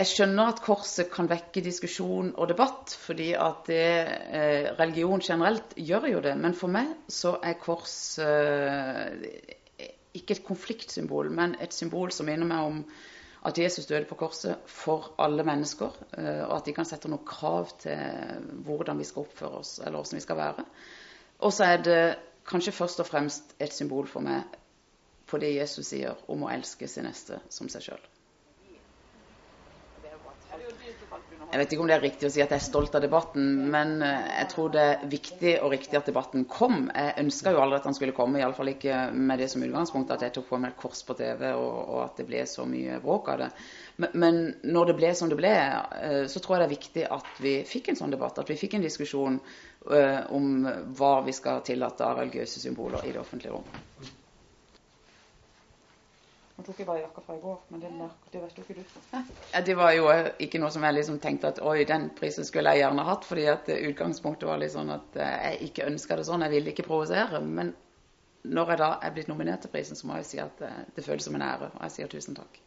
jeg skjønner at korset kan vekke diskusjon og debatt, fordi at det, eh, religion generelt gjør jo det. Men for meg så er kors eh, ikke et konfliktsymbol, men et symbol som minner meg om at Jesus døde på korset for alle mennesker, eh, og at de kan sette noen krav til hvordan vi skal oppføre oss, eller hvordan vi skal være. Og så er det kanskje først og fremst et symbol for meg på det Jesus sier om å elske sin neste som seg sjøl. Jeg vet ikke om det er riktig å si at jeg er stolt av debatten, men eh, jeg tror det er viktig og riktig at debatten kom. Jeg ønska jo aldri at han skulle komme, iallfall ikke med det som utgangspunkt at jeg tok på meg kors på TV og, og at det ble så mye bråk av det. Men, men, når det ble som det ble, eh, så tror jeg det er viktig at vi fikk en sånn debatt. At vi fikk en diskusjon uh, om hva vi skal tillate av religiøse symboler i det offentlige rom. Nå tok jeg bare jakka fra i går, men den der, det vet jo ikke du. Ja, det var jo ikke noe som jeg liksom tenkte at oi, den prisen skulle jeg gjerne hatt. fordi at utgangspunktet var litt sånn at jeg ikke ønska det sånn. Jeg ville ikke provosere. Men når jeg da er blitt nominert til prisen, så må jeg si at det føles som en ære. Og jeg sier tusen takk.